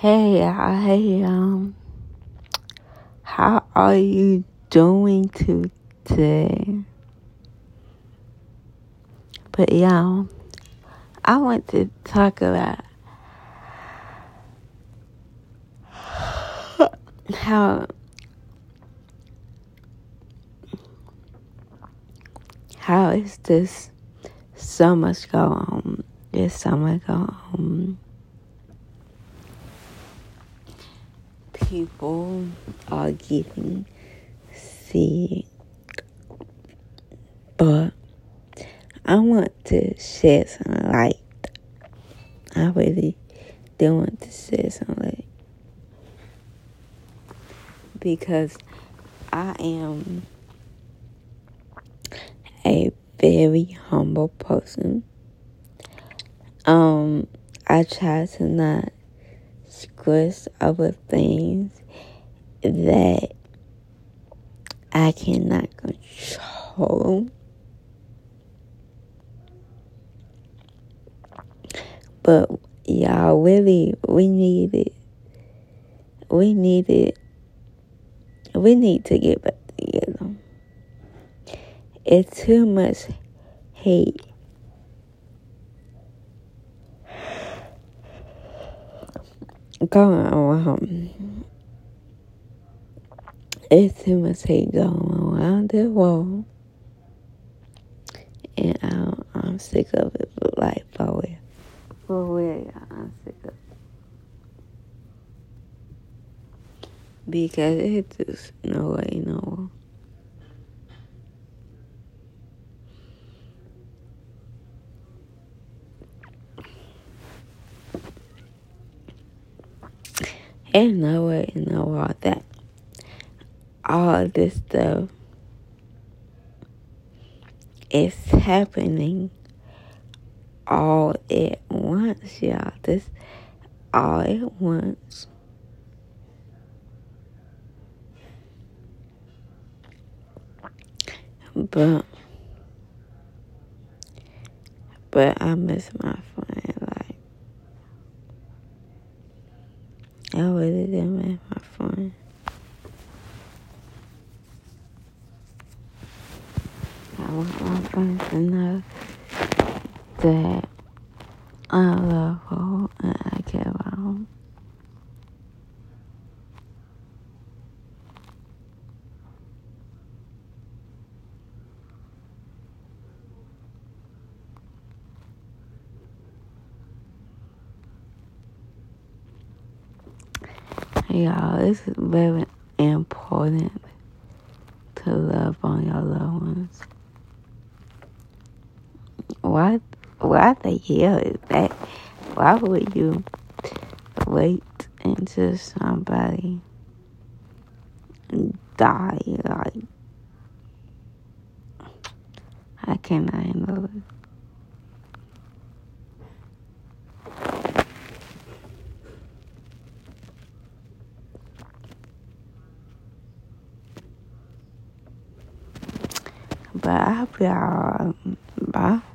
Hey, I um, how are you doing today? But yeah, I want to talk about how how is this so much going on? So much going on. People are getting sick, but I want to shed some light. I really do want to shed some light because I am a very humble person. Um, I try to not stress over things that I cannot control. But y'all really we need it. We need it. We need to get back together. It's too much hate. Going on. It's too much hate going around the world. And I'm, I'm sick of it. Like, for real. For real, I'm sick of it. Because it's just no way, no more. And no way, no all that. All this stuff is happening all at once, y'all. This all at once. But but I miss my friend. Like I really do miss my friend. I want my friends to know that I love her and I care about her. Y'all, it's very important to love on your loved ones. Why, why the hell is that? Why would you wait until somebody die? Like, I cannot handle it. I hope y'all, bye.